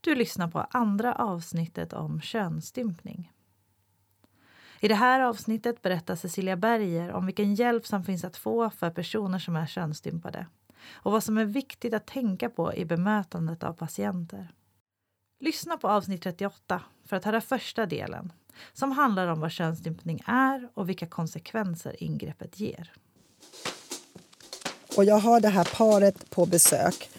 Du lyssnar på andra avsnittet om könsstympning. I det här avsnittet berättar Cecilia Berger om vilken hjälp som finns att få för personer som är könsstympade och vad som är viktigt att tänka på i bemötandet av patienter. Lyssna på avsnitt 38 för att höra första delen som handlar om vad könsstympning är och vilka konsekvenser ingreppet ger. Och jag har det här paret på besök.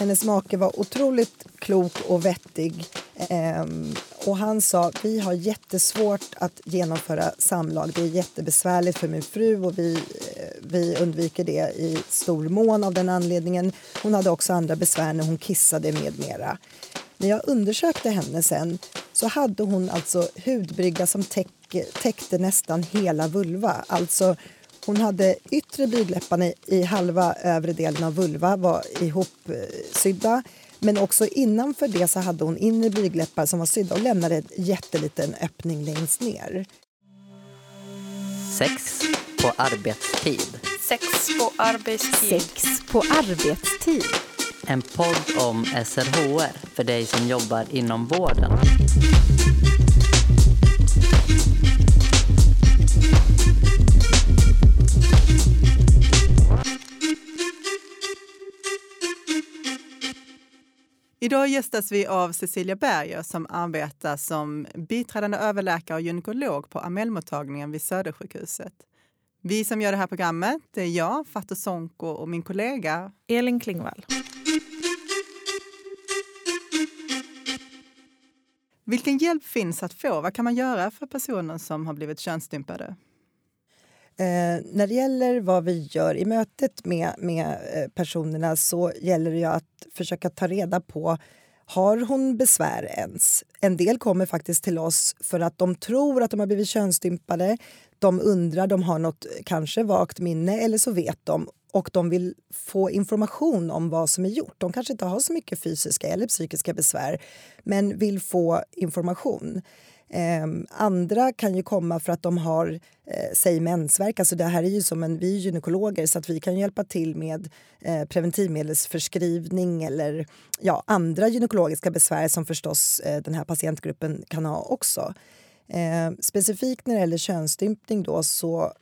Hennes make var otroligt klok och vettig. Ehm, och han sa vi har jättesvårt att genomföra samlag. Det är jättebesvärligt för min fru och vi, eh, vi undviker det i stor mån av den anledningen. Hon hade också andra besvär när hon kissade med mera. När jag undersökte henne sen så hade hon alltså hudbrygga som täck, täckte nästan hela vulva. Alltså hon hade yttre blygdläpparna i halva övre delen av vulva var ihopsydda. Men också innanför det så hade hon inre blygdläppar som var sydda och lämnade en jätteliten öppning längst ner. Sex på arbetstid. Sex på arbetstid. Sex på arbetstid. En podd om SRHR för dig som jobbar inom vården. Idag gästas vi av Cecilia Berger som arbetar som biträdande överläkare och gynekolog på Amelmottagningen vid Södersjukhuset. Vi som gör det här programmet det är jag, Fatou Sonko och min kollega Elin Klingvall. Vilken hjälp finns att få? Vad kan man göra för personer som har blivit könsstympade? Eh, när det gäller vad vi gör i mötet med, med eh, personerna så gäller det att försöka ta reda på har hon besvär ens? En del kommer faktiskt till oss för att de tror att de har blivit könsstympade. De undrar, de har något eh, kanske vagt minne eller så vet de och de vill få information om vad som är gjort. De kanske inte har så mycket fysiska eller psykiska besvär men vill få information. Eh, andra kan ju komma för att de har, eh, säg mensvärk. Alltså det här är ju som en, vi är gynekologer så att vi kan hjälpa till med eh, preventivmedelsförskrivning eller ja, andra gynekologiska besvär som förstås eh, den här patientgruppen kan ha också. Eh, specifikt när det gäller könsstympning då så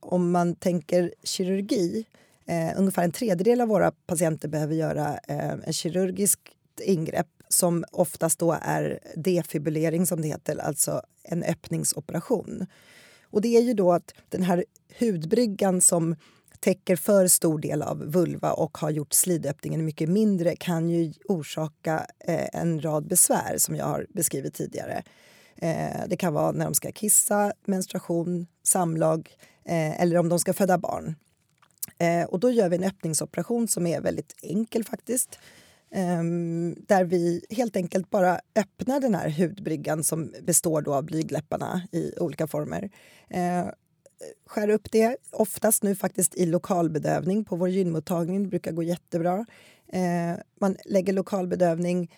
om man tänker kirurgi Eh, ungefär en tredjedel av våra patienter behöver göra eh, en kirurgiskt ingrepp som oftast då är defibrillering, som det heter, alltså en öppningsoperation. Och det är ju då att den här hudbryggan som täcker för stor del av vulva och har gjort slidöppningen mycket mindre kan ju orsaka eh, en rad besvär som jag har beskrivit tidigare. Eh, det kan vara när de ska kissa, menstruation, samlag eh, eller om de ska föda barn. Och då gör vi en öppningsoperation som är väldigt enkel faktiskt. Ehm, där vi helt enkelt bara öppnar den här hudbryggan som består då av blygdläpparna i olika former. Eh, skär upp det, oftast nu faktiskt i lokalbedövning på vår gynmottagning. Det brukar gå jättebra. Eh, man lägger lokalbedövning,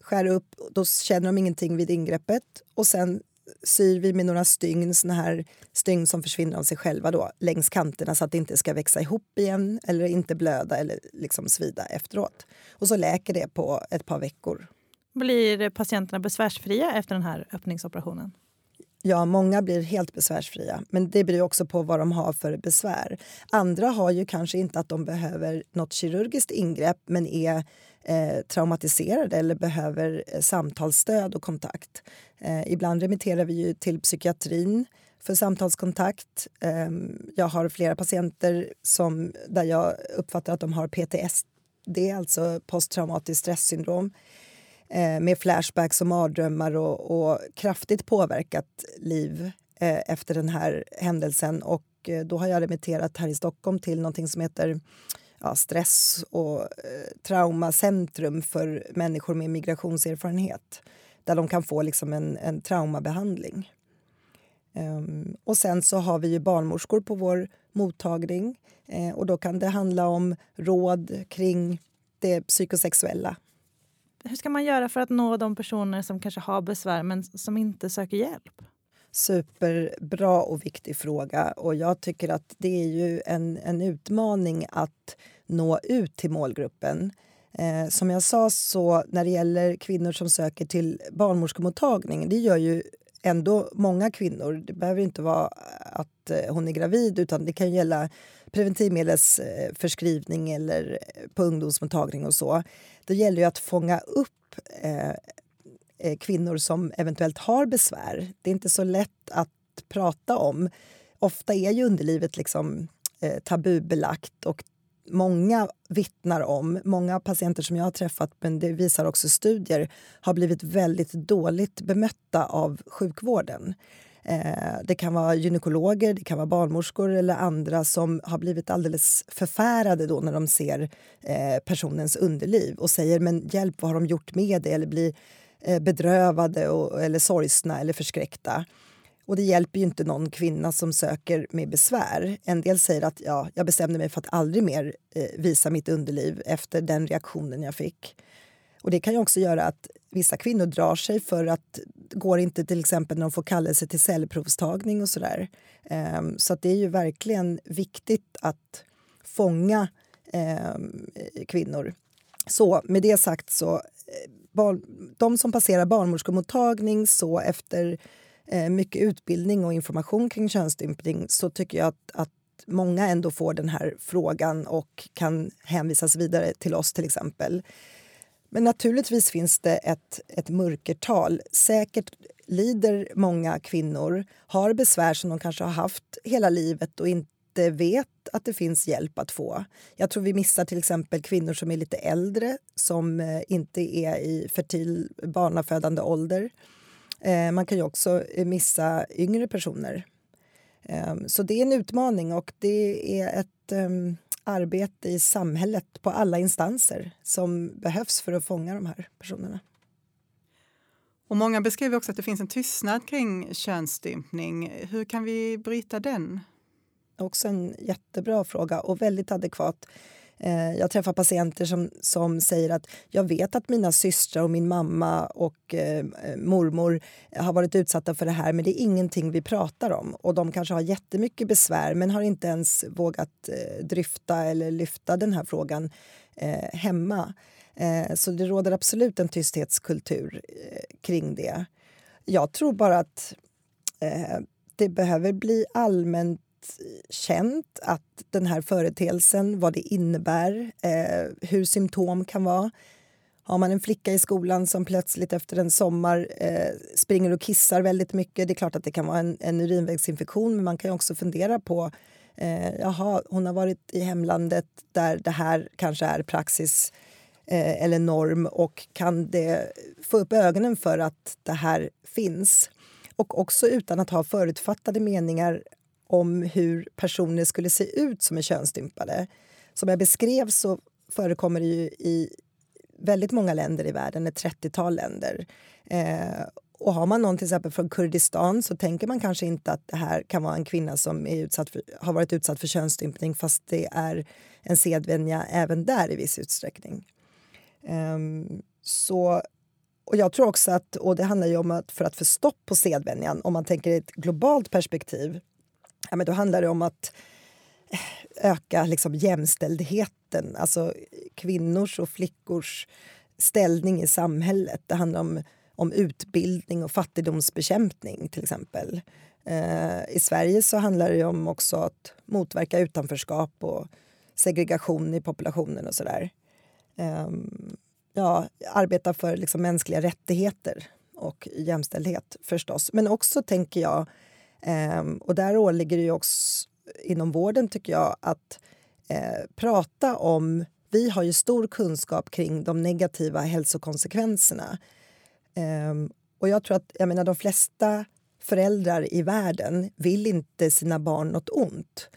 skär upp, då känner de ingenting vid ingreppet och sen syr vi med några stygn, såna här stygn som försvinner av sig själva då, längs kanterna så att det inte ska växa ihop igen eller inte blöda eller liksom svida efteråt. Och så läker det på ett par veckor. Blir patienterna besvärsfria efter den här öppningsoperationen? Ja, många blir helt besvärsfria, men det beror också på vad de har för besvär. Andra har ju kanske inte att de behöver något kirurgiskt ingrepp men är eh, traumatiserade eller behöver eh, samtalsstöd och kontakt. Eh, ibland remitterar vi ju till psykiatrin för samtalskontakt. Eh, jag har flera patienter som, där jag uppfattar att de har PTSD, alltså posttraumatiskt stresssyndrom eh, med flashbacks och mardrömmar och, och kraftigt påverkat liv eh, efter den här händelsen. Och eh, då har jag remitterat här i Stockholm till någonting som heter ja, stress och eh, traumacentrum för människor med migrationserfarenhet där de kan få liksom en, en traumabehandling. Um, och sen så har vi ju barnmorskor på vår mottagning eh, och då kan det handla om råd kring det psykosexuella. Hur ska man göra för att nå de personer som kanske har besvär men som inte söker hjälp? Superbra och viktig fråga. Och jag tycker att det är ju en, en utmaning att nå ut till målgruppen. Eh, som jag sa så när det gäller kvinnor som söker till barnmorskemottagning, det gör ju ändå många kvinnor. Det behöver inte vara att eh, hon är gravid utan det kan gälla preventivmedelsförskrivning eller eh, på ungdomsmottagning och så. Det gäller ju att fånga upp eh, Eh, kvinnor som eventuellt har besvär. Det är inte så lätt att prata om. Ofta är ju underlivet liksom eh, tabubelagt och många vittnar om, många patienter som jag har träffat, men det visar också studier, har blivit väldigt dåligt bemötta av sjukvården. Eh, det kan vara gynekologer, det kan vara barnmorskor eller andra som har blivit alldeles förfärade då när de ser eh, personens underliv och säger men hjälp, vad har de gjort med det? Eller blir Eh, bedrövade och, eller sorgsna eller förskräckta. Och det hjälper ju inte någon kvinna som söker med besvär. En del säger att ja, jag bestämde mig för att aldrig mer eh, visa mitt underliv efter den reaktionen jag fick. Och det kan ju också göra att vissa kvinnor drar sig för att går inte till exempel när de får kallelse till cellprovstagning och sådär. Ehm, så att det är ju verkligen viktigt att fånga ehm, kvinnor. Så med det sagt så, eh, barn, de som passerar barnmorskemottagning så efter eh, mycket utbildning och information kring könsstympning så tycker jag att, att många ändå får den här frågan och kan hänvisas vidare till oss till exempel. Men naturligtvis finns det ett, ett mörkertal. Säkert lider många kvinnor, har besvär som de kanske har haft hela livet och inte vet att det finns hjälp att få. Jag tror vi missar till exempel kvinnor som är lite äldre som eh, inte är i fertil barnafödande ålder. Eh, man kan ju också eh, missa yngre personer. Ehm, så det är en utmaning och det är ett ehm, arbete i samhället på alla instanser som behövs för att fånga de här personerna. Och många beskriver också att det finns en tystnad kring könsstympning. Hur kan vi bryta den? Också en jättebra fråga och väldigt adekvat. Eh, jag träffar patienter som, som säger att jag vet att mina systrar och min mamma och eh, eh, mormor har varit utsatta för det här men det är ingenting vi pratar om. Och De kanske har jättemycket besvär men har inte ens vågat eh, dryfta eller lyfta den här frågan eh, hemma. Eh, så det råder absolut en tysthetskultur eh, kring det. Jag tror bara att eh, det behöver bli allmänt känt att den här företeelsen, vad det innebär, eh, hur symptom kan vara. Har man en flicka i skolan som plötsligt efter en sommar eh, springer och kissar väldigt mycket, det är klart att det kan vara en, en urinvägsinfektion men man kan också fundera på eh, jaha, hon har varit i hemlandet där det här kanske är praxis eh, eller norm och kan det få upp ögonen för att det här finns? Och också utan att ha förutfattade meningar om hur personer skulle se ut som är könsstympade. Som jag beskrev så förekommer det ju i väldigt många länder i världen, ett 30-tal länder. Eh, och har man någon till exempel från Kurdistan så tänker man kanske inte att det här kan vara en kvinna som är utsatt för, har varit utsatt för könsstympning fast det är en sedvänja även där i viss utsträckning. Um, så, och jag tror också att, och det handlar ju om att för att få stopp på sedvänjan, om man tänker i ett globalt perspektiv ja, men då handlar det om att eh, öka liksom jämställdheten, alltså kvinnors och flickors ställning i samhället. Det handlar om, om utbildning och fattigdomsbekämpning till exempel. Eh, I Sverige så handlar det om också att motverka utanförskap och segregation i populationen och sådär. Eh, ja, arbeta för liksom mänskliga rättigheter och jämställdhet förstås. Men också tänker jag Um, och där åligger det ju också inom vården tycker jag att eh, prata om... Vi har ju stor kunskap kring de negativa hälsokonsekvenserna. Um, och jag tror att jag menar, de flesta föräldrar i världen vill inte sina barn något ont.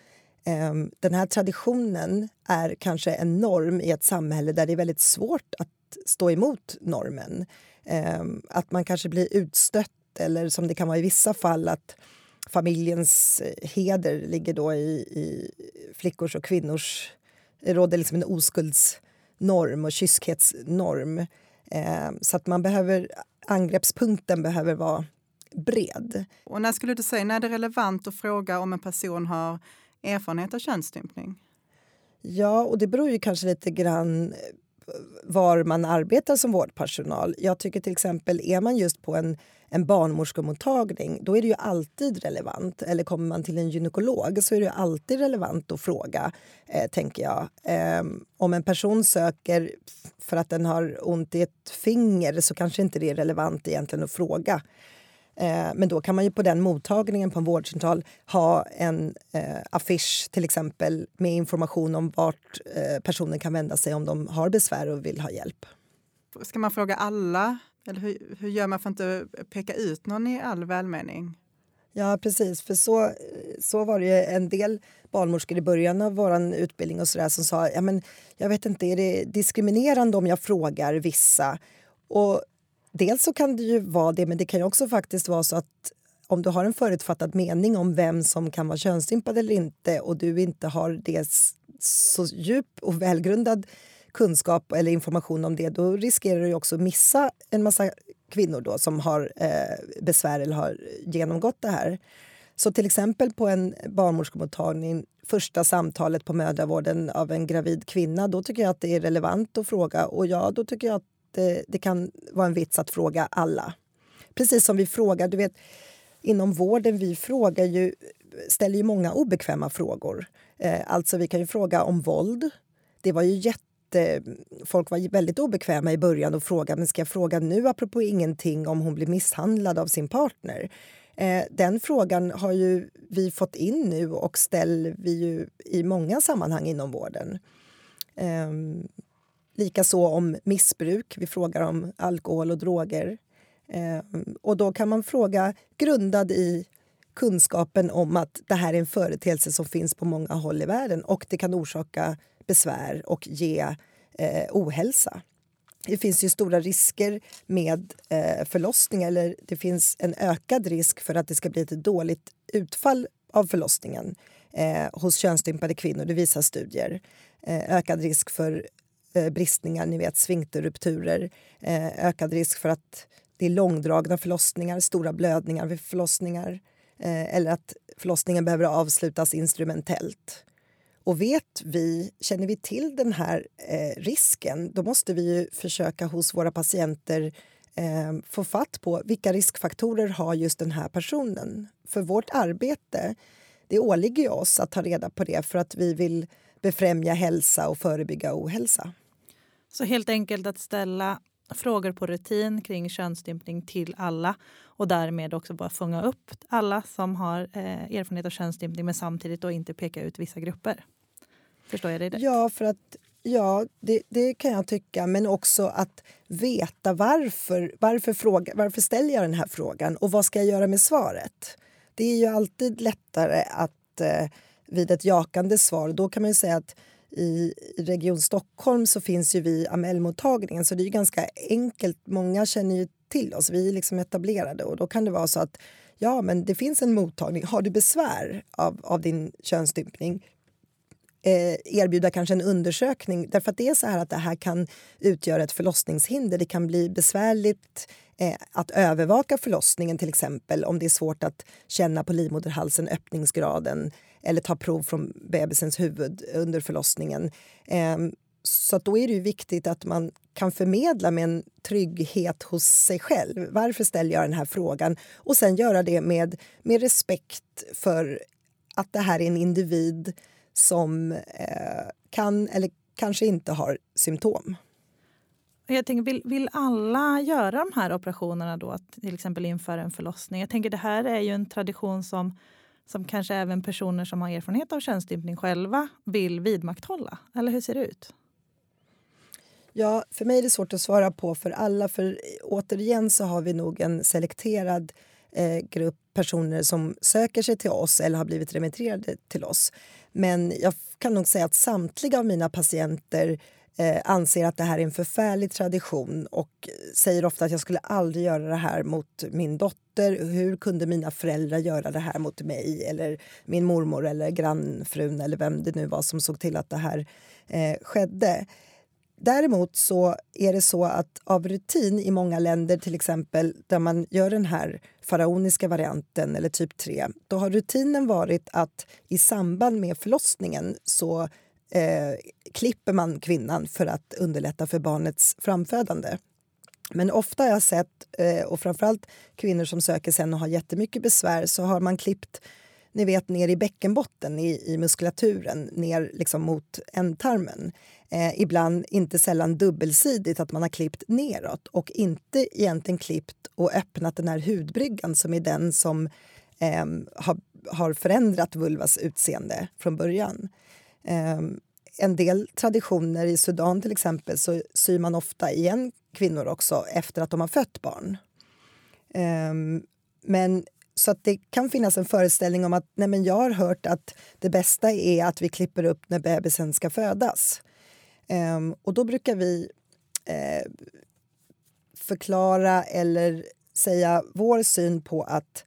Um, den här traditionen är kanske en norm i ett samhälle där det är väldigt svårt att stå emot normen. Um, att man kanske blir utstött eller som det kan vara i vissa fall att familjens eh, heder ligger då i, i flickors och kvinnors... Det råder liksom en oskuldsnorm och kyskhetsnorm. Eh, så att man behöver, angreppspunkten behöver vara bred. Och när skulle du säga när är det relevant att fråga om en person har erfarenhet av könsstympning? Ja, och det beror ju kanske lite grann var man arbetar som vårdpersonal. Jag tycker till exempel, är man just på en, en barnmorskemottagning då är det ju alltid relevant. Eller kommer man till en gynekolog så är det alltid relevant att fråga, eh, tänker jag. Eh, om en person söker för att den har ont i ett finger så kanske inte det är relevant egentligen att fråga. Eh, men då kan man ju på den mottagningen på en vårdcentral ha en eh, affisch till exempel med information om vart eh, personen kan vända sig om de har besvär och vill ha hjälp. Ska man fråga alla? Eller hur, hur gör man för att inte peka ut någon i all välmening? Ja, precis. För så, så var det ju en del barnmorskor i början av vår utbildning och så där, som sa ja, men jag vet inte, är det diskriminerande om jag frågar vissa? Och dels så kan det ju vara det, men det kan ju också faktiskt vara så att om du har en förutfattad mening om vem som kan vara könsstympad eller inte och du inte har det så djup och välgrundad kunskap eller information om det, då riskerar du också att missa en massa kvinnor då som har eh, besvär eller har genomgått det här. Så till exempel på en barnmorskemottagning, första samtalet på mödravården av en gravid kvinna, då tycker jag att det är relevant att fråga. Och ja, då tycker jag att det, det kan vara en vits att fråga alla. Precis som vi frågar, du vet, inom vården, vi frågar ju, ställer ju många obekväma frågor. Eh, alltså vi kan ju fråga om våld. Det var ju jätte Eh, folk var väldigt obekväma i början och frågade men ska jag fråga nu apropå ingenting om hon blir misshandlad av sin partner. Eh, den frågan har ju vi fått in nu och ställer vi ju i många sammanhang inom vården. Eh, Likaså om missbruk. Vi frågar om alkohol och droger. Eh, och då kan man fråga grundad i kunskapen om att det här är en företeelse som finns på många håll i världen och det kan orsaka besvär och ge eh, ohälsa. Det finns ju stora risker med eh, förlossning eller det finns en ökad risk för att det ska bli ett dåligt utfall av förlossningen eh, hos könsstympade kvinnor. Det visar studier. Eh, ökad risk för Eh, bristningar, ni vet sfinkterrupturer, eh, ökad risk för att det är långdragna förlossningar, stora blödningar vid förlossningar eh, eller att förlossningen behöver avslutas instrumentellt. Och vet vi, känner vi till den här eh, risken då måste vi försöka hos våra patienter eh, få fatt på vilka riskfaktorer har just den här personen. För vårt arbete det åligger oss att ta reda på det för att vi vill befrämja hälsa och förebygga ohälsa. Så helt enkelt att ställa frågor på rutin kring könsstympning till alla och därmed också bara fånga upp alla som har eh, erfarenhet av könsstympning men samtidigt då inte peka ut vissa grupper. Förstår jag dig rätt? Ja, för att, ja det, det, kan jag tycka. Men också att veta varför. Varför, fråga, varför ställer jag den här frågan och vad ska jag göra med svaret? Det är ju alltid lättare att eh, vid ett jakande svar, då kan man säga att i Region Stockholm så finns ju vi Amellmottagningen så det är ganska enkelt. Många känner ju till oss, vi är liksom etablerade och då kan det vara så att ja, men det finns en mottagning. Har du besvär av, av din könsstympning? Eh, erbjuda kanske en undersökning därför att det är så här att det här kan utgöra ett förlossningshinder. Det kan bli besvärligt eh, att övervaka förlossningen till exempel om det är svårt att känna på livmoderhalsen öppningsgraden eller ta prov från bebisens huvud under förlossningen. Ehm, så då är det viktigt att man kan förmedla med en trygghet hos sig själv. Varför ställer jag den här frågan? Och sen göra det med, med respekt för att det här är en individ som eh, kan eller kanske inte har symptom. Jag tänker, vill, vill alla göra de här operationerna då, att till exempel införa en förlossning? Jag tänker det här är ju en tradition som som kanske även personer som har erfarenhet av könsstympning själva vill vidmakthålla? Eller hur ser det ut? Ja, för mig är det svårt att svara på för alla. För återigen så har vi nog en selekterad eh, grupp personer som söker sig till oss eller har blivit remitterade till oss. Men jag kan nog säga att samtliga av mina patienter eh, anser att det här är en förfärlig tradition och säger ofta att jag skulle aldrig göra det här mot min dotter. Hur kunde mina föräldrar göra det här mot mig eller min mormor eller grannfrun eller vem det nu var som såg till att det här eh, skedde. Däremot så är det så att av rutin i många länder, till exempel där man gör den här faraoniska varianten eller typ 3, då har rutinen varit att i samband med förlossningen så eh, klipper man kvinnan för att underlätta för barnets framfödande. Men ofta har jag sett, eh, och framförallt kvinnor som söker sen och har jättemycket besvär, så har man klippt ni vet, ner i bäckenbotten, i, i muskulaturen, ner liksom mot ändtarmen. Eh, ibland, inte sällan dubbelsidigt, att man har klippt neråt och inte egentligen klippt och öppnat den här hudbryggan som är den som eh, har, har förändrat vulvas utseende från början. Eh, en del traditioner i Sudan till exempel så syr man ofta igen kvinnor också efter att de har fött barn. Ehm, men så att det kan finnas en föreställning om att nej men jag har hört att det bästa är att vi klipper upp när bebisen ska födas. Um, och då brukar vi eh, förklara eller säga vår syn på att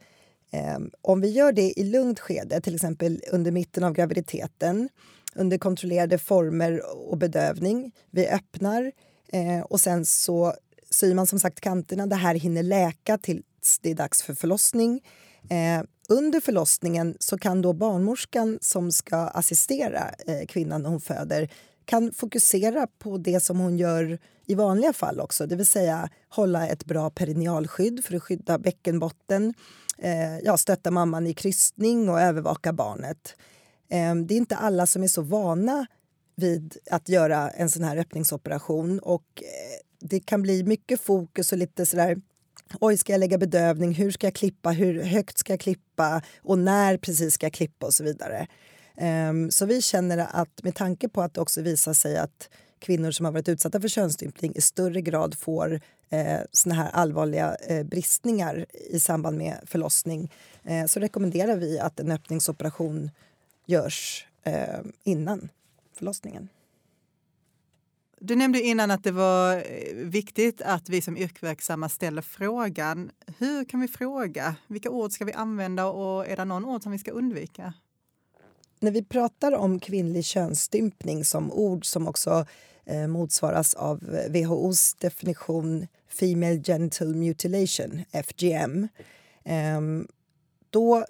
um, om vi gör det i lugnt skede, till exempel under mitten av graviditeten under kontrollerade former och bedövning. Vi öppnar eh, och sen så syr man som sagt kanterna. Det här hinner läka plats, det är dags för förlossning. Eh, under förlossningen så kan då barnmorskan som ska assistera eh, kvinnan när hon föder kan fokusera på det som hon gör i vanliga fall också, det vill säga hålla ett bra perinealskydd för att skydda bäckenbotten, eh, ja, stötta mamman i krystning och övervaka barnet. Eh, det är inte alla som är så vana vid att göra en sån här öppningsoperation och eh, det kan bli mycket fokus och lite sådär Oj, ska jag lägga bedövning? Hur ska jag klippa? Hur högt ska jag klippa? Och när precis ska jag klippa? Och så vidare. Um, så vi känner att med tanke på att det också visar sig att kvinnor som har varit utsatta för könsstympning i större grad får eh, såna här allvarliga eh, bristningar i samband med förlossning eh, så rekommenderar vi att en öppningsoperation görs eh, innan förlossningen. Du nämnde innan att det var eh, viktigt att vi som yrkesverksamma ställer frågan. Hur kan vi fråga? Vilka ord ska vi använda och är det någon ord som vi ska undvika? När vi pratar om kvinnlig könsstympning som ord som också eh, motsvaras av eh, WHOs definition Female Genital Mutilation, FGM, eh, då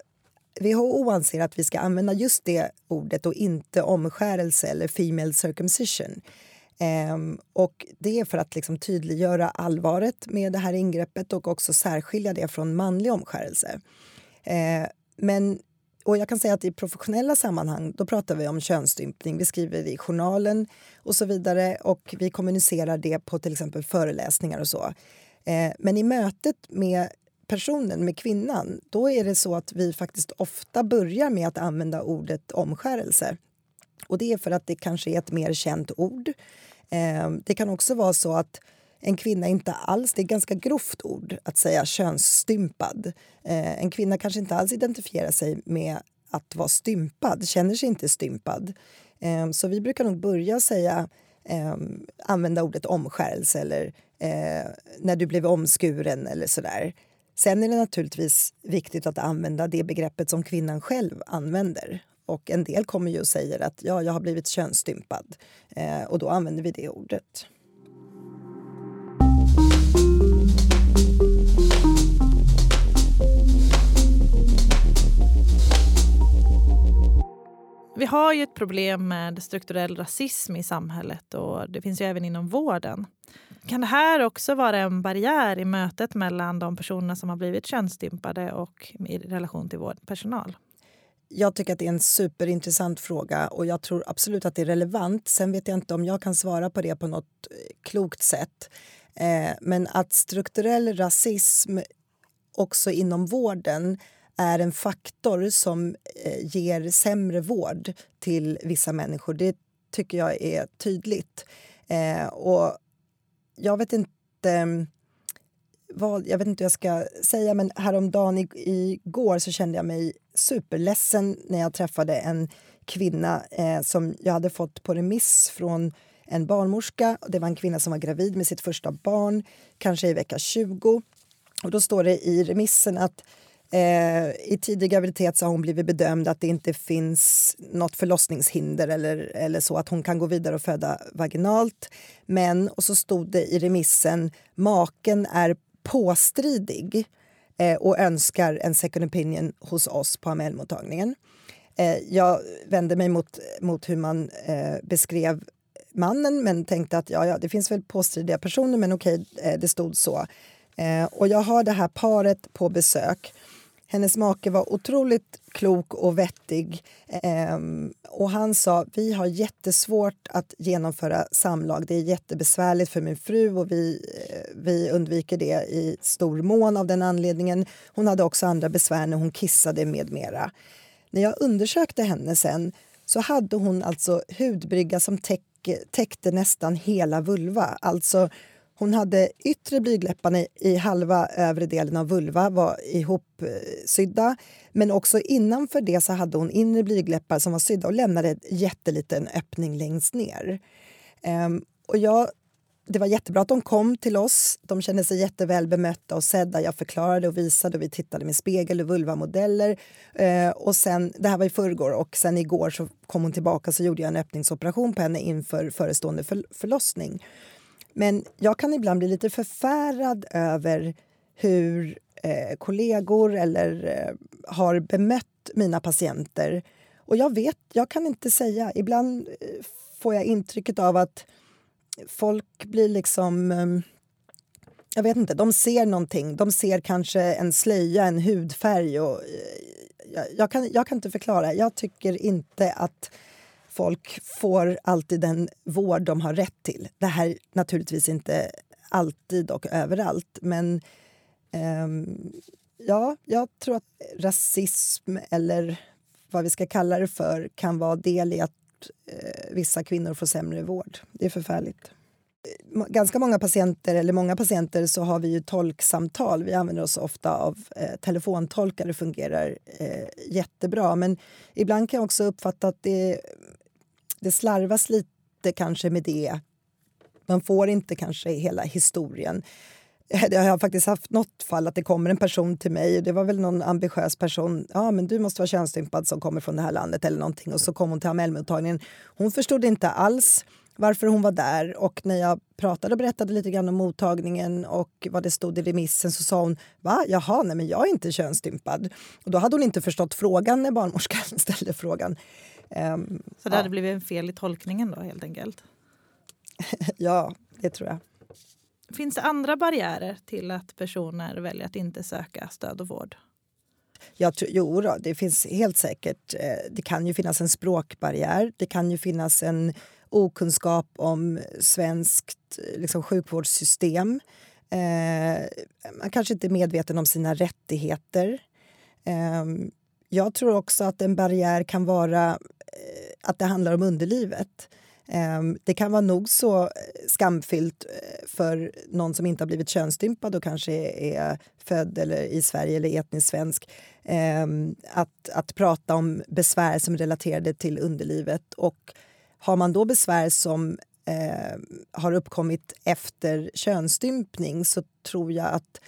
WHO anser att vi ska använda just det ordet och inte omskärelse eller female circumcision. Um, och det är för att liksom tydliggöra allvaret med det här ingreppet och också särskilja det från manlig omskärelse. Uh, men, och jag kan säga att i professionella sammanhang då pratar vi om könsstympning. Vi skriver i journalen och så vidare och vi kommunicerar det på till exempel föreläsningar och så. Uh, men i mötet med personen, med kvinnan, då är det så att vi faktiskt ofta börjar med att använda ordet omskärelse. Och det är för att det kanske är ett mer känt ord. Eh, det kan också vara så att en kvinna inte alls, det är ett ganska grovt ord att säga könsstympad. Eh, en kvinna kanske inte alls identifierar sig med att vara stympad, känner sig inte stympad. Eh, så vi brukar nog börja säga använda ordet omskärelse eller när du blev omskuren eller sådär. Sen är det naturligtvis viktigt att använda det begreppet som kvinnan själv använder. Och en del kommer ju och säger att ja, jag har blivit könsstympad. Eh, och då använder vi det ordet. Vi har ju ett problem med strukturell rasism i samhället och det finns ju även inom vården. Kan det här också vara en barriär i mötet mellan de personer som har blivit könsstympade och i relation till vårdpersonal? Jag tycker att det är en superintressant fråga och jag tror absolut att det är relevant. Sen vet jag inte om jag kan svara på det på något eh, klokt sätt. Eh, men att strukturell rasism också inom vården är en faktor som eh, ger sämre vård till vissa människor. Det tycker jag är tydligt. Eh, och jag vet inte mm, vad, jag vet inte hur jag ska säga, men häromdagen igår så kände jag mig superledsen när jag träffade en kvinna eh, som jag hade fått på remiss från en barnmorska. Det var en kvinna som var gravid med sitt första barn, kanske i vecka 20. Och då står det i remissen att Eh, I tidig graviditet så har hon blivit bedömd att det inte finns något förlossningshinder eller, eller så, att hon kan gå vidare och föda vaginalt. Men, och så stod det i remissen, maken är påstridig Eh, och önskar en second opinion hos oss på AML-mottagningen. Eh, jag vände mig mot, mot hur man eh, beskrev mannen men tänkte att ja, ja, det finns väl påstridiga personer men okej, eh, det stod så. Eh, och jag har det här paret på besök. Hennes make var otroligt klok och vettig. Eh, och han sa vi har jättesvårt att genomföra samlag. Det är jättebesvärligt för min fru och vi, eh, vi undviker det i stor mån av den anledningen. Hon hade också andra besvär när hon kissade med mera. När jag undersökte henne sen så hade hon alltså hudbrygga som täck, täckte nästan hela vulva. Alltså hon hade yttre blygdläpparna i, i halva övre delen av vulva var ihopsydda. Men också innanför det så hade hon inre blygdläppar som var sydda och lämnade en jätteliten öppning längst ner. Ehm, och jag det var jättebra att de kom till oss. De kände sig jätteväl bemötta och sedda. Jag förklarade och visade och vi tittade med spegel och vulvamodeller. Ehm, och sen, det här var i förrgår och sen igår så kom hon tillbaka så gjorde jag en öppningsoperation på henne inför förestående för, förlossning. Men jag kan ibland bli lite förfärad över hur eh, kollegor eller eh, har bemött mina patienter. Och jag vet, jag kan inte säga. Ibland eh, får jag intrycket av att folk blir liksom... Eh, jag vet inte, de ser någonting. De ser kanske en slöja, en hudfärg. Och, eh, jag, jag, kan, jag kan inte förklara. Jag tycker inte att folk får alltid den vård de har rätt till. Det här naturligtvis inte alltid och överallt, men um, ja, jag tror att rasism eller vad vi ska kalla det för kan vara del i att uh, vissa kvinnor får sämre vård. Det är förfärligt. Ganska många patienter, eller många patienter, så har vi ju tolksamtal. Vi använder oss ofta av eh, telefontolkar. Det fungerar eh, jättebra. Men ibland kan jag också uppfatta att det, det slarvas lite kanske med det. Man får inte kanske hela historien. Jag har faktiskt haft något fall att det kommer en person till mig. Det var väl någon ambitiös person. Ja, men du måste vara könsstympad som kommer från det här landet eller någonting. Och så kom hon till Amellmottagningen. Hon förstod inte alls varför hon var där. Och när jag pratade och berättade lite grann om mottagningen och vad det stod i remissen så sa hon va? Jaha, nej men jag är inte könsstympad. Och då hade hon inte förstått frågan när barnmorskan ställde frågan. Um, så det ja. hade blivit en fel i tolkningen då helt enkelt? ja, det tror jag. Finns det andra barriärer till att personer väljer att inte söka stöd och vård? Jag tror, jo, då, det finns helt säkert. Eh, det kan ju finnas en språkbarriär. Det kan ju finnas en okunskap om svenskt liksom, sjukvårdssystem. Eh, man kanske inte är medveten om sina rättigheter. Eh, jag tror också att en barriär kan vara eh, att det handlar om underlivet. Ehm, det kan vara nog så eh, skamfyllt eh, för någon som inte har blivit könsstympad och kanske är född eller i Sverige eller etnisk svensk ehm, att, att prata om besvär som är relaterade till underlivet. Och har man då besvär som har uppkommit efter könsstympning så tror jag att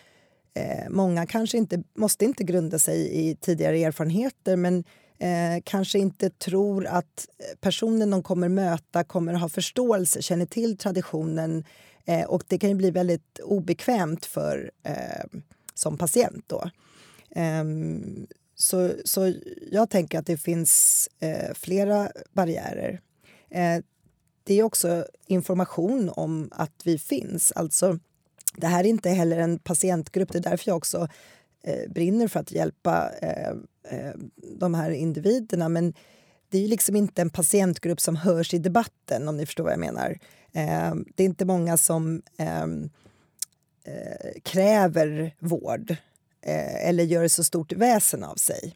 eh, många kanske inte måste inte grunda sig i tidigare erfarenheter men eh, kanske inte tror att eh, personen de kommer möta kommer ha förståelse, känner till traditionen eh, och det kan ju bli väldigt obekvämt för eh, som patient då. Ehm, så, så jag tänker att det finns eh, flera barriärer. Eh, det är också information om att vi finns. Alltså, det här är inte heller en patientgrupp. Det är därför jag också eh, brinner för att hjälpa eh, eh, de här individerna. Men det är liksom inte en patientgrupp som hörs i debatten, om ni förstår vad jag menar. Eh, det är inte många som ehm, eh, kräver vård eh, eller gör så stort väsen av sig.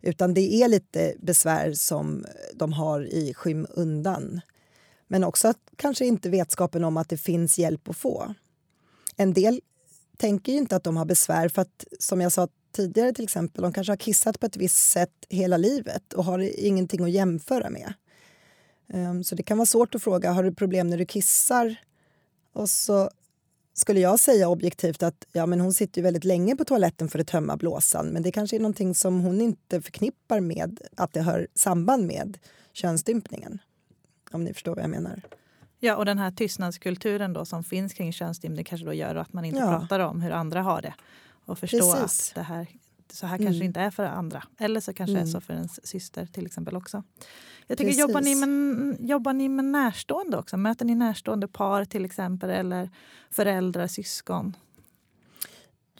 Utan det är lite besvär som de har i skymundan. Men också att kanske inte vetskapen om att det finns hjälp att få. En del tänker ju inte att de har besvär för att, som jag sa tidigare till exempel, de kanske har kissat på ett visst sätt hela livet och har ingenting att jämföra med. Um, så det kan vara svårt att fråga, har du problem när du kissar? Och så skulle jag säga objektivt att ja, men hon sitter ju väldigt länge på toaletten för att tömma blåsan men det kanske är någonting som hon inte förknippar med att det har samband med könsstympningen. Om ni förstår vad jag menar. Ja, och den här tystnadskulturen då som finns kring könsstympning kanske då gör att man inte ja. pratar om hur andra har det och förstår Precis. att det här så här kanske Mm. inte är för andra. Eller så kanske det är Mm. så för ens syster till exempel också. Jag tycker, jobbar, ni med, jobbar ni med närstående också? Möter ni närstående par till exempel eller föräldrar, syskon?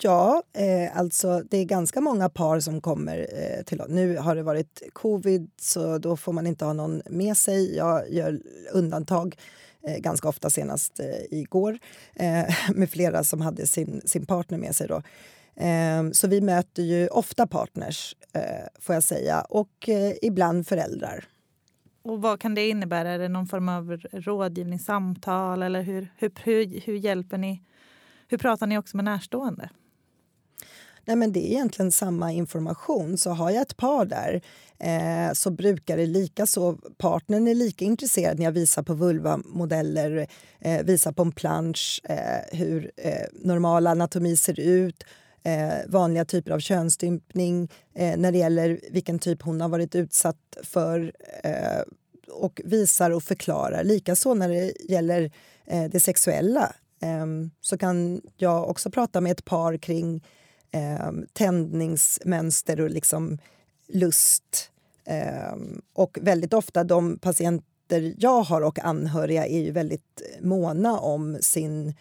Ja, eh, alltså det är ganska många par som kommer eh, till oss. Nu har det varit covid så då får man inte ha någon med sig. Jag gör undantag Eh, ganska ofta, senast eh, igår eh, med flera som hade sin, sin partner med sig. Då. Eh, så vi möter ju ofta partners, eh, får jag säga, och eh, ibland föräldrar. Och vad kan det innebära? Är det någon form av rådgivningssamtal? eller hur, hur, hur, hur hjälper ni? Hur pratar ni också med närstående? Nej, men det är egentligen samma information. Så har jag ett par där eh, så brukar det lika så. Partnern är lika intresserad när jag visar på vulvamodeller, eh, visar på en plansch eh, hur eh, normal anatomi ser ut eh, vanliga typer av könsstympning eh, när det gäller vilken typ hon har varit utsatt för eh, och visar och förklarar. Likaså när det gäller eh, det sexuella eh, så kan jag också prata med ett par kring eh, tändningsmönster och liksom lust. Eh, och väldigt ofta de patienter jag har och anhöriga är ju väldigt måna om sin,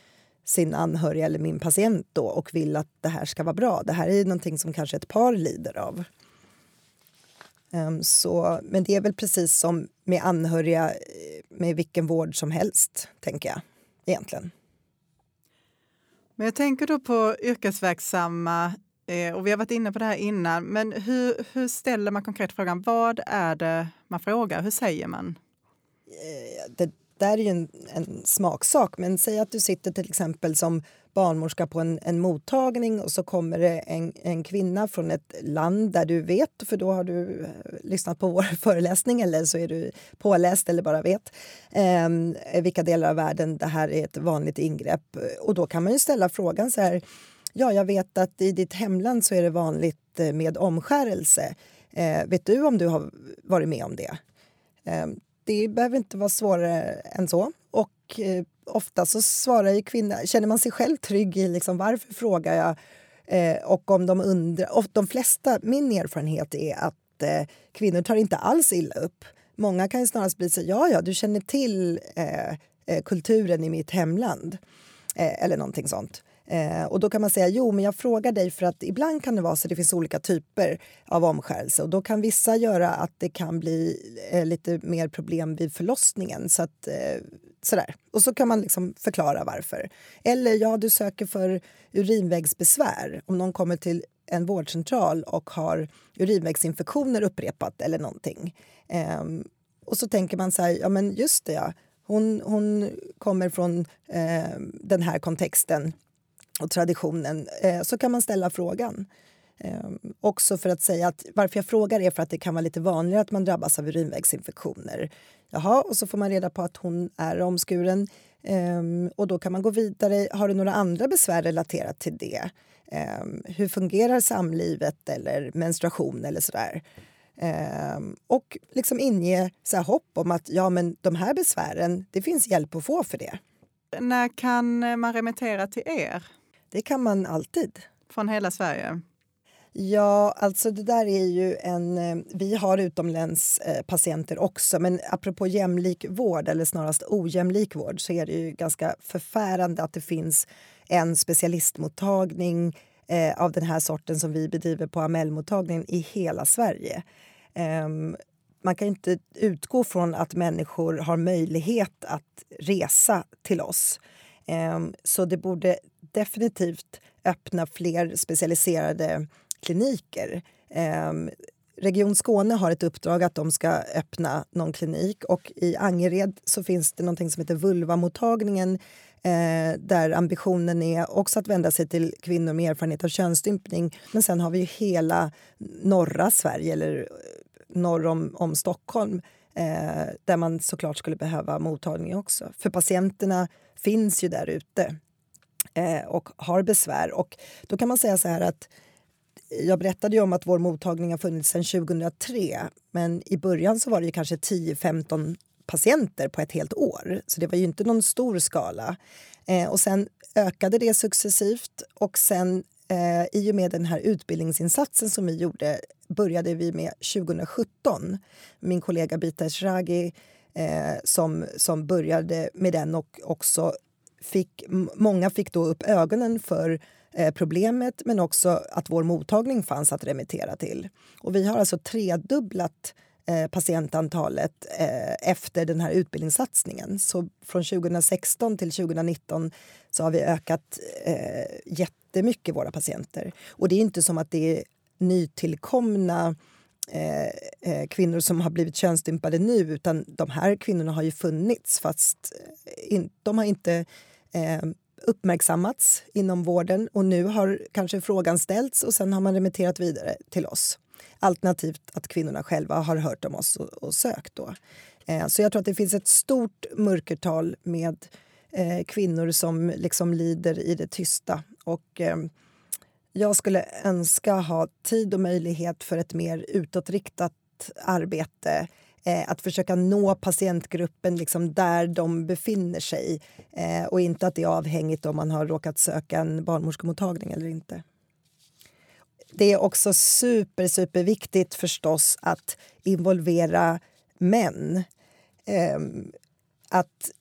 sin anhöriga eller min patient då och vill att det här ska vara bra. Det här är någonting som kanske ett par lider av. Eh, så, men det är väl precis som med anhöriga eh, med vilken vård som helst, tänker jag egentligen. Men jag tänker då på yrkesverksamma, eh, och vi har varit inne på det här innan, men hur, hur ställer man konkret frågan, vad är det man frågar, hur säger man? Eh, det där är ju en, en smaksak, men säg att du sitter till exempel som barnmorska på en, en mottagning och så kommer det en, en kvinna från ett land där du vet, för då har du eh, lyssnat på vår föreläsning eller så är du påläst eller bara vet eh, vilka delar av världen det här är ett vanligt ingrepp. Och då kan man ju ställa frågan så här, ja jag vet att i ditt hemland så är det vanligt eh, med omskärelse. Eh, vet du om du har varit med om det? Ehm, det behöver inte vara svårare än så. Och eh, ofta så svarar ju kvinnan, känner man sig själv trygg i liksom, varför frågar jag? Eh, och om de undrar, och de flesta, min erfarenhet är att eh, kvinnor tar inte alls illa upp. Många kan ju snarast bli så, ja ja, du känner till eh, eh kulturen i mitt hemland. Eh, eller någonting sånt. Eh, och då kan man säga, jo men jag frågar dig för att ibland kan det vara så att det finns olika typer av omskärelse och då kan vissa göra att det kan bli eh, lite mer problem vid förlossningen. Så att, eh, sådär. Och så kan man liksom förklara varför. Eller ja, du söker för urinvägsbesvär. Om någon kommer till en vårdcentral och har urinvägsinfektioner upprepat eller någonting. Ehm, och så tänker man så här, ja men just det ja. Hon, hon kommer från eh, den här kontexten och traditionen. Eh, så kan man ställa frågan. Eh, också för att säga att varför jag frågar är för att det kan vara lite vanligare att man drabbas av urinvägsinfektioner. Jaha, och så får man reda på att hon är omskuren. Eh, och då kan man gå vidare. Har du några andra besvär relaterat till det? Eh, hur fungerar samlivet eller menstruation eller sådär? Eh, och liksom inge så här hopp om att ja, men de här besvären, det finns hjälp att få för det. När kan eh, man remittera till er det kan man alltid. från hela Sverige? Ja, alltså det där är ju en... eh, Vi har utomlänspatienter också, men apropå jämlik vård, eller snarast ojämlik vård, så är det ju ganska förfärande att det finns en specialistmottagning eh, av den här sorten som vi bedriver på Amellmottagningen i hela Sverige. Ehm, man kan inte utgå från att människor har möjlighet att resa till oss. Ehm, Så det borde definitivt öppna fler specialiserade kliniker. Ehm, Region Skåne har ett uppdrag att de ska öppna någon klinik och i Angered så finns det någonting som heter Vulvamottagningen eh, där ambitionen är också att vända sig till kvinnor med erfarenhet av könsstympning. Men sen har vi ju hela norra Sverige, eller eh, norr om, om Stockholm eh, där man såklart skulle behöva mottagning också. För patienterna finns ju där ute eh, och har besvär. Och då kan man säga så här att eh, jag berättade ju om att vår mottagning har funnits sedan 2003 men i början så var det ju kanske 10-15 patienter på ett helt år. Så det var ju inte någon stor skala. Eh, och sen ökade det successivt och sen eh, i och med den här utbildningsinsatsen som vi gjorde började vi med 2017. Min kollega Bita Eshraghi eh, som, som började med den och också fick, många fick då upp ögonen för eh, problemet men också att vår mottagning fanns att remittera till. Och vi har alltså tredubblat eh, patientantalet eh, efter den här utbildningssatsningen. Så från 2016 till 2019 så har vi ökat eh, jättemycket våra patienter. Och det är inte som att det är nytillkomna eh, eh, kvinnor som har blivit könsstympade nu utan de här kvinnorna har ju funnits fast eh, in, de har inte eh, uppmärksammats inom vården och nu har kanske frågan ställts och sen har man remitterat vidare till oss. Alternativt att kvinnorna själva har hört om oss och, och sökt. Då. Eh, så jag tror att det finns ett stort mörkertal med eh, kvinnor som liksom lider i det tysta. Och, eh, jag skulle önska ha tid och möjlighet för ett mer utåtriktat arbete eh, att försöka nå patientgruppen liksom där de befinner sig eh, och inte att det är avhängigt om man har råkat söka en barnmorskemottagning eller inte. Det är också super, superviktigt förstås att involvera män. Eh, att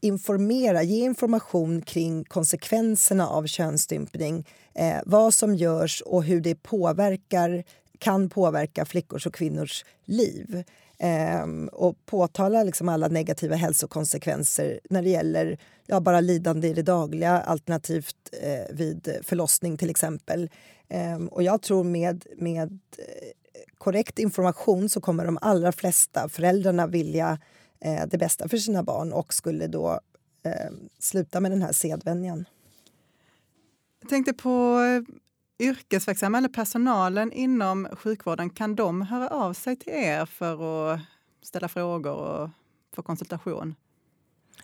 informera, ge information kring konsekvenserna av könsstympning. Eh, vad som görs och hur det påverkar, kan påverka flickors och kvinnors liv. Eh, och påtala liksom alla negativa hälsokonsekvenser när det gäller ja, bara lidande i det dagliga alternativt eh, vid förlossning till exempel. Eh, och jag tror med, med eh, korrekt information så kommer de allra flesta föräldrarna vilja eh, det bästa för sina barn och skulle då eh, sluta med den här sedvänjan. Jag tänkte på eh, yrkesverksamma eller personalen inom sjukvården. Kan de höra av sig till er för att ställa frågor och få konsultation?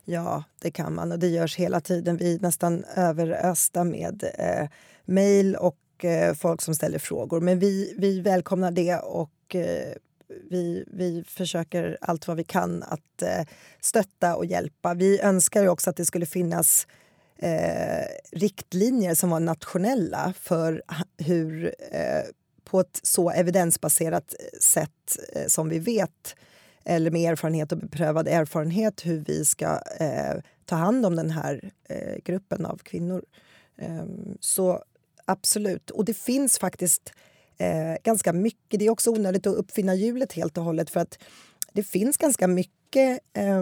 Ja, det kan man och det görs hela tiden. Vi är nästan överösta med eh, mejl och eh, folk som ställer frågor. Men vi, vi välkomnar det och eh, vi, vi försöker allt vad vi kan att eh, stötta och hjälpa. Vi önskar också att det skulle finnas eh, riktlinjer som var nationella för hur eh, på ett så evidensbaserat eh, sätt eh, som vi vet eller med erfarenhet och beprövad erfarenhet hur vi ska eh, ta hand om den här eh, gruppen av kvinnor. Ehm, så absolut. Och det finns faktiskt eh, ganska mycket. Det är också onödigt att uppfinna hjulet helt och hållet för att det finns ganska mycket eh,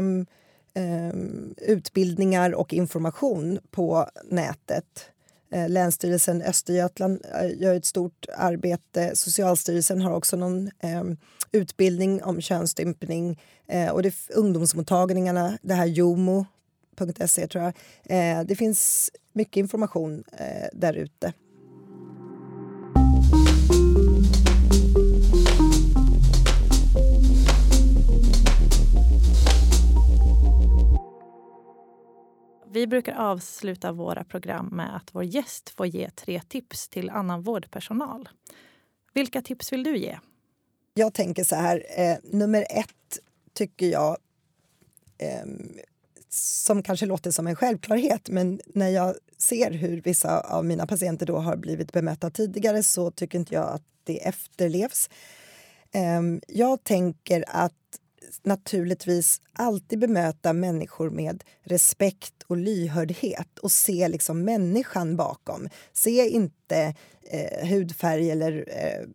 eh, utbildningar och information på nätet. Eh, Länsstyrelsen Östergötland eh, gör ett stort arbete. Socialstyrelsen har också någon eh, utbildning om könsstympning. Eh, och det, ungdomsmottagningarna, det här jomo.se tror jag. Eh, det finns mycket information eh, där ute. Vi brukar avsluta våra program med att vår gäst får ge tre tips till annan vårdpersonal. Vilka tips vill du ge? Jag tänker så här, eh, nummer ett tycker jag eh, som kanske låter som en självklarhet men när jag ser hur vissa av mina patienter då har blivit bemötta tidigare så tycker inte jag att det efterlevs. Ehm, jag tänker att naturligtvis alltid bemöta människor med respekt och lyhördhet och se liksom människan bakom. Se inte eh, hudfärg eller eh,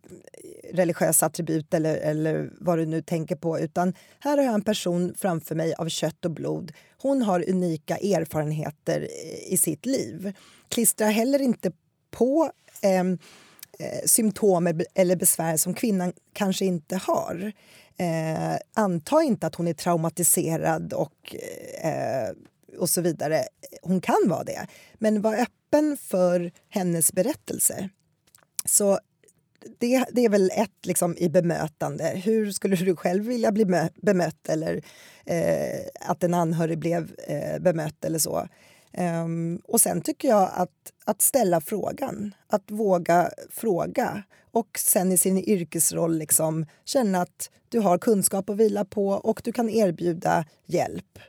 religiösa attribut eller, eller vad du nu tänker på utan här har jag en person framför mig av kött och blod. Hon har unika erfarenheter eh, i sitt liv. Klistra heller inte på eh, eh symptom eller besvär som kvinnan kanske inte har. Eh, anta inte att hon är traumatiserad och, eh, och så vidare. Hon kan vara det, men var öppen för hennes berättelse. Så det, det är väl ett liksom, i bemötande. Hur skulle du själv vilja bli bemött eller eh, att en anhörig blev eh, bemött eller så? Um, och sen tycker jag att, att ställa frågan, att våga fråga och sen i sin yrkesroll liksom känna att du har kunskap att vila på och du kan erbjuda hjälp.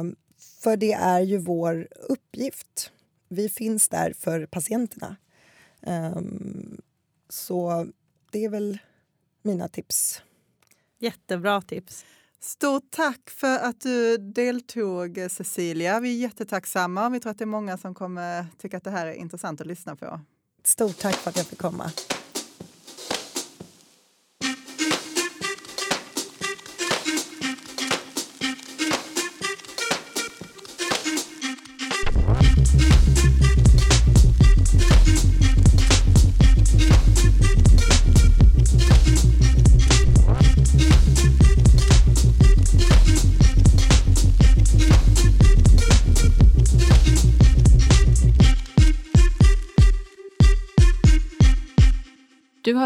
Um, för det är ju vår uppgift. vi finns där för patienterna. Um, så det är väl mina tips. Jättebra tips. Stort tack för att du deltog, Cecilia. Vi är jättetacksamma. Vi tror att det är många som kommer tycka att det här är intressant att lyssna på. Stort tack för att jag fick komma.